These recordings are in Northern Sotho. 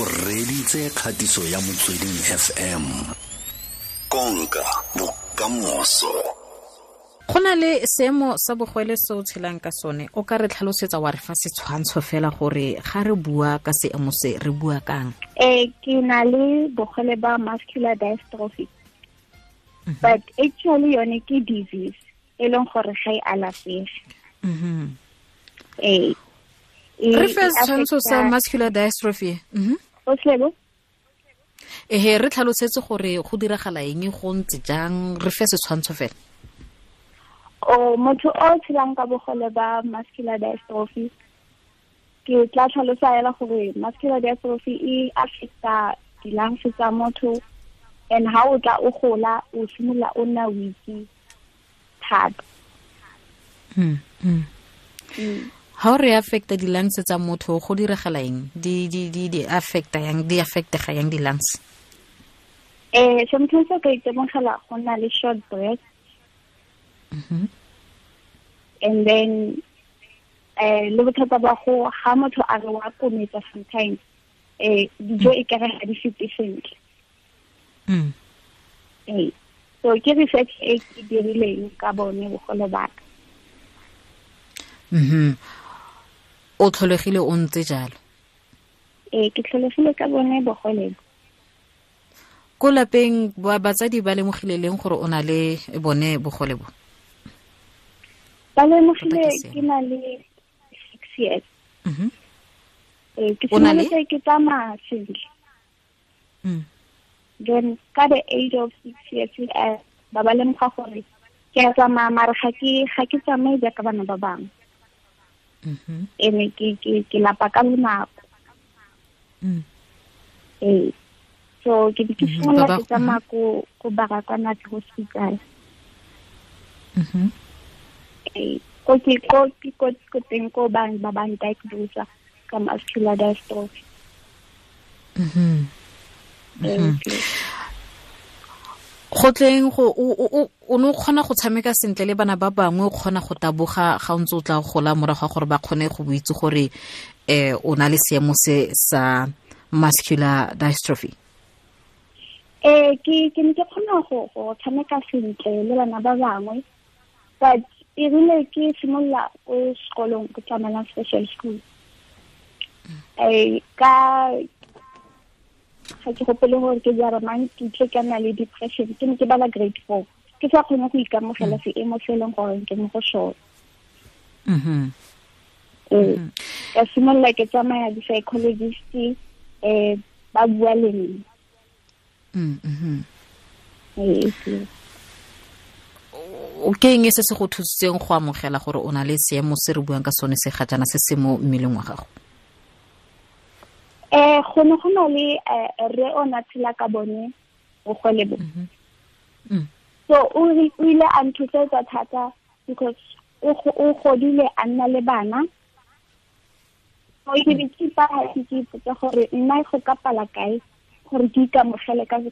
o reditse kgatiso ya motsweding fm konka bokamoso go na le seemo sa bogwele se o tshelang ka sone o ka re tlhalosetsa wa re fa setshwantsho fela gore ga re bua ka seemo se re bua kang eh ke na le bogole ba muscular dystrophy mm -hmm. but actually yone ke disease e leng gore ga e alafege Mhm. eh e- re fe e setshwantsho sa affecta- muscular dystrophy Mhm. o slebo ehe re tlhalosetse gore go diragala eng go ntse jang re fe setshwantsho fela o motho o tshelang ka bogole ba muscular dystrophy ke tla tlhalosa fela gore muscular dystrophy e affecta di-lungs tsa motho and ha o tla o gola o simolola o nna weak thata Mm, mm. Mm. Ha o re affecta di-lungs tsa motho go diragala eng di di di di affecta yang di affectega yang di-lungs eh sometimes o ka itemogela go nna le short breath Mhm. and then eh le bothata ba go ga motho a re wa kometsa sometimes eh dijo e kare ga di fete sentle Mm. eh so ke research e ke dirileng ka bone bogole ba ka Mhm. O tlholegile o ntse jalo eh ke tlholegile ka bone bogole bo. ko lapeng ba- batsadi ba lemogile leng gore o na le bone bogole bo ba lemogile Tota ke ke na le six years Mhm. eh ke O na le? simolotse ke tsamaya sentle Mm. then ka the age of six years eh ba ba lemoga gore ke a tsamaya mare ga ke ke tsamaye jaaka bana ba bangwe Mhm. Mm-hmm. ene ke ke ke lapa ka bonako mm-hmm. ee so ke be ke mm-hmm. simolola ke tsamaya ko ko barakwanatse hospital. Ee ko ke ko ko ko teng ko bang ba bang diagnosa ka muscular dystrophy Mm-hmm. E, mm-hmm. Go tleng go o ne o kgona go tshameka sentle le bana ba bangwe o kgona go taboga ga o ntse o tla gola morago ga gore ba kgone go boitse gore eh o na le seemo se sa muscular dystrophy. Eh ke ke ne ke kgona go go tshameka sentle le bana ba bangwe but e rile ke simolola ko sekolong ke tsamaelang special school. Eh ka ga ke gopole gore ke jara mang ke nna le depression. Ke ne ke bala grade four. Ke sa kgone go ikamogela seemo se e leng gore ke mo go sone Mhm. ee ka simolola ke tsamaya di-psychologist um ba bua le nne Mm, mhm. ee o ke eng se se go thusitseng go amogela gore o na le seemo se re buang ka sone se ga jana se se mo mmeleng wa gago eh go ne go na le eh, re o na tshela ka bone bogole bo. Mm. so o o ile a nthosetsa thata because o go- o godile a nna le bana. So ke be ke ipaya ke ke ipotsa gore nna go ka pala kae gore ke ka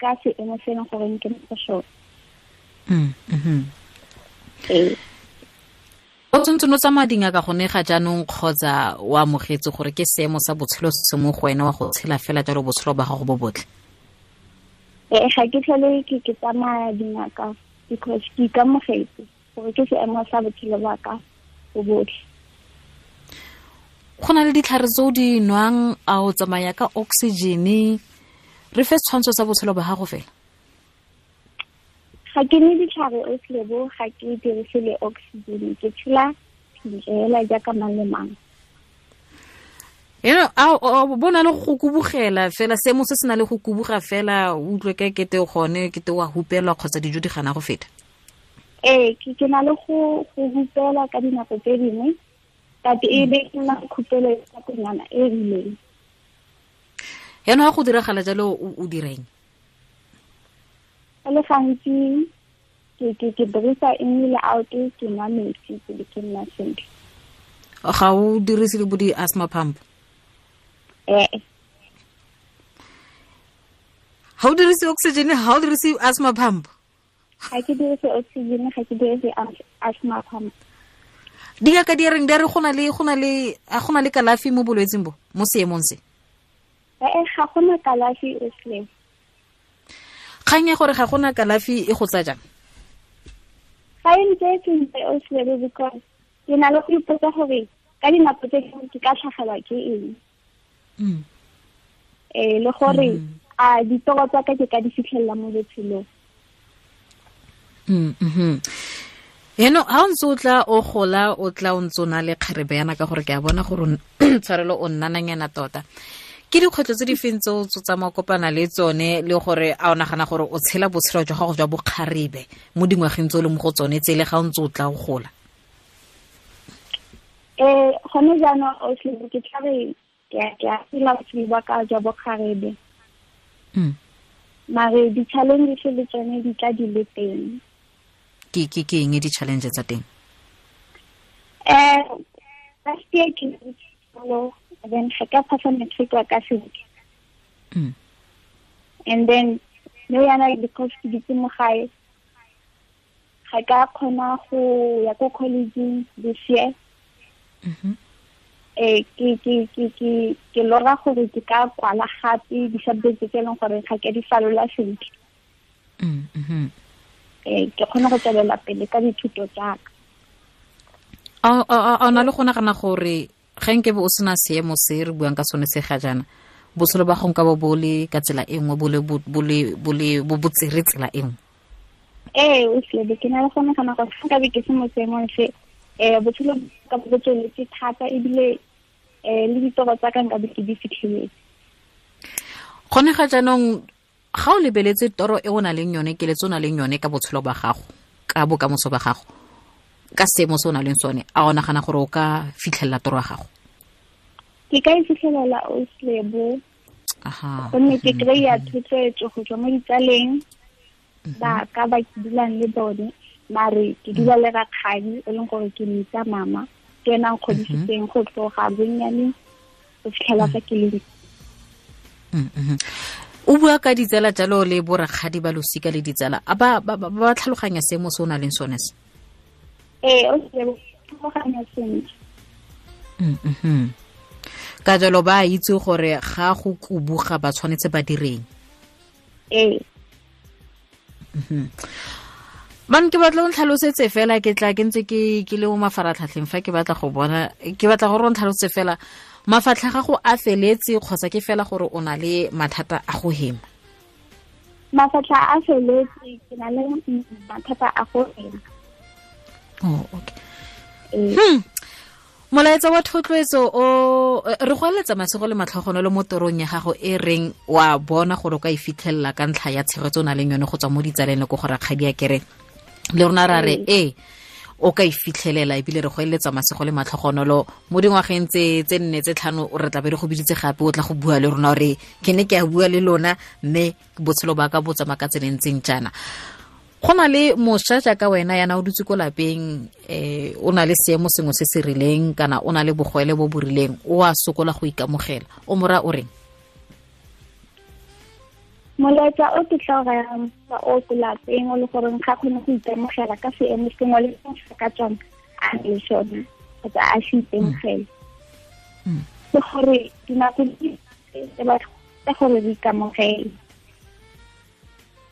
ka seemo se e leng gore ke mo go sone. Mm, mhm. O tshwanetse no tsamaya dingaka gone ga jaanong kgotsa o amogetse gore ke seemo sa botshelo se se mo go wena wa go tshela fela jalo botshelo ba gago bo botlhe ee ga ke tlhole ke ke tsamaya dingaka because ke ikamogetse gore ke seemo sa botshelo ba ka bo botlhe go na le ditlhare tse o di nwang a o tsamaya ka oxygene re fe setshwantsho sa botshelo ba gago fela ga ke ne ditlhare o slebo ga ke dirise le oxygen ke tshela pinjela jaaka mang le mang eno a o- o bona le go kubugela fela seemo se se na le go kubuga fela o utlwe ka kete gone kete wa hupelwa kgotsa dijo di gana go feta ee ke ke na le go go hupela ka dinako tse dingwe but e be e nna khupelo ya konyana e e rileng yaanong ga go diragala jalo o direng go le gantsi ke ke ke dirisa in le out ke nwa metsi ke be ke nna sentle ga o dirise le bo di-asthma pump ee ga o dirise oxygen ga o dirise asthma pump ga ke dirise oxygen ga ke dirise as- asthma pump dingaka di reng di re go na le go na le a go na le kalafi mo bolwetsing bo mo seemong se ee ga gona kalafi e slave kgang ya gore ga gona kalafi e go tsa jang ga e ntse e sentle o slave because ke na le go ipotsa gore ka dinako tse dingwe ke ka tlhagelwa ke eng um le gore mm. a ditoro tsa ka ke ka di fitlhelela mo botshelong mm eno ha o ntse o tla o gola o tla o ntse o na le kgarebe yana ka gore ke a bona gore tshwarelo o nnananyana tota ke dikgwetlho tse di feng tse o tsotsama kopana le tsone le gore a o nagana gore o tshela botshelo jwa gago jwa bokgarebe mo dingwageng tse o le mo go tsone tse le ga o ntse o tla o gola? Um gone jaanong o tlebe ke tlabe ke a phela botshelo ba ka jwa bokgarebe. Mare di-challenges le tsone di tla di le teng. Ke ke ke eng di-challenge tsa teng? Um last year ke solo then ga ka phasa matric wa ka sentle and then no yana because ke ditse mo gae ga ka kgona go ya ko collegeng this year eh ke ke ke ke ke lora gore ke ka kwala gape di-subject tse e leng gore ga ke di falola sentle eh ke kgona go tswelela pele ka dithuto tsa ka a na le go nagana gore ge nke be o sena seemo se re buang ka sone se ga jaana botshelo ba go nka bo bo le ka tsela e nngwe bo botsere tsela e nngwe ee o slebe ke na le go nagana gore ga nka ke se mo seemong se um botshelo ka bo tsweletse thata ebile um le ditoro tsa ka nka be ke di fitlheletse gone ga jaanong ga o lebeletse toro e o na leng yone keletse o na leng yone ka botshelo ba gago ka bokamoso ba gago ka seemo se o na leng sone a o nagana gore o ka fitlhelela toro ya gago. Ke ka e fitlhelela o slebo gonne ke kry-a thotloetso go tswa mo ditsaleng. Ba ka ba ke dulang le bone mare ke dula le rakgadi e leng gore ke metsa mama. Ke ena nkgodisitseng go tloga bonnyane go fitlhela fa ke le o bua ka ditsela jalo le borakgadi ba losika le ditsela a ba tlhaloganya seemo se o na leng sone se ee o tlhaloganya sentle. Ka jalo ba itse gore ga go kubuga ba tshwanetse ba direng. Ee man ke batla o ntlhalosetse fela ke tla ke ntse ke ke le mo mafaratlhatlheng fa ke batla go bona ke batla gore o ntlhalosetse fela mafatlha gago a feletse kgotsa ke fela gore o na le mathata a go hema? Mafatlha a feletse ke na le mathata a go hema oh okay. Hmm. molaetsa wa thotloetso o re go eletsa masego le matlhogonolo mo torong ya gago e reng wa bona gore o ka e fitlhelela ka ntlha ya tshegetso o na leng yone go tswa mo ditsaleng le ko go kgadi ya kere? Le rona ra re e o ka e fitlhelela ebile re go eletsa masego le matlhogonolo mo dingwageng tse tse nne tse tlhano re tlabe re go biditse gape o tla go bua le rona gore ke ne ke a bua le lona mme botshelo ba ka bo ka tsenentseng jaana go na le mošwa jaaka wena yana o dutse ko lapeng um o na le seemo sengwe se se rileng kana o na le bogwele bo bo rileng o a sokola go ikamogela. O mora o reng? Molaetsa o ke tla rayang ba o ko lapeng o le gore ga kgone go itemogela ka seemo sengwe le sengwe se ka tswang a le sone kgotsa a se itemogele. Ke gore dinako tse batla gore re ikamogele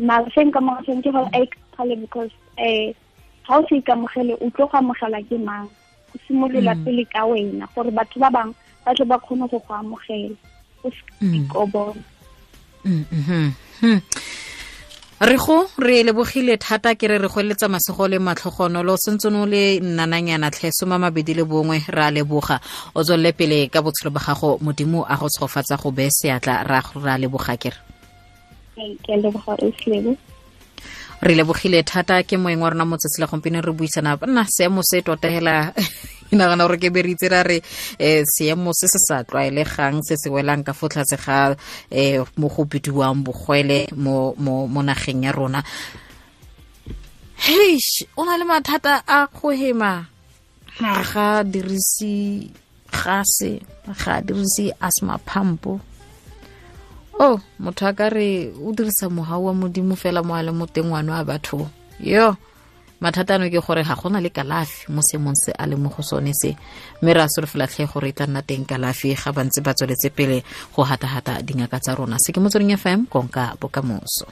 mara se nka mogaseng ke gore a ikamogele because um ga o se ikamogele o tlo go amogela ke mang? O simolola pele ka wena gore batho ba bangwe ba tle ba kgone go go amogela. O se ko bona re go re lebogile thata ke re re go eletsa masego le matlhogonolo sentse no le nnananyana tlhe soma mabedi le bongwe re a leboga. O tswelele pele ka botshelo ba gago modimo a go tshofatsa go beye seatla ra leboga kere re lebogile thata ke moeng wa rona motsatsi la gompieno re buisana nna seemo se tota hela ke nagana gore ke be re itse ra re um seemo se se sa tlwaelegang se se welang ka fotlhatse ga um mo go bidiwang bogwele mo nageng ya rona. Heish o na le mathata a go hema? Ga dirise gase ga dirise asthma pumpo oh motho a ka re o dirisa mogau wa modimo fela mo a le mo teng ngwane wa batho. Yo mathata ano ke gore ga gona le kalafi mo seemong se a le mo go sone se. Mme re a solofelatlhe gore e tla nna teng kalafi ga bantse ba tsweletse pele go hatahata dingaka tsa rona. Se ke motsweding fm konka bokamoso